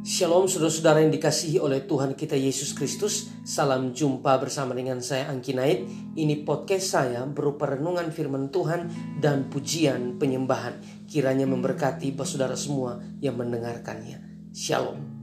Shalom saudara-saudara yang dikasihi oleh Tuhan kita Yesus Kristus. Salam jumpa bersama dengan saya Angki Naid. Ini podcast saya berupa renungan firman Tuhan dan pujian penyembahan. Kiranya memberkati saudara semua yang mendengarkannya. Shalom.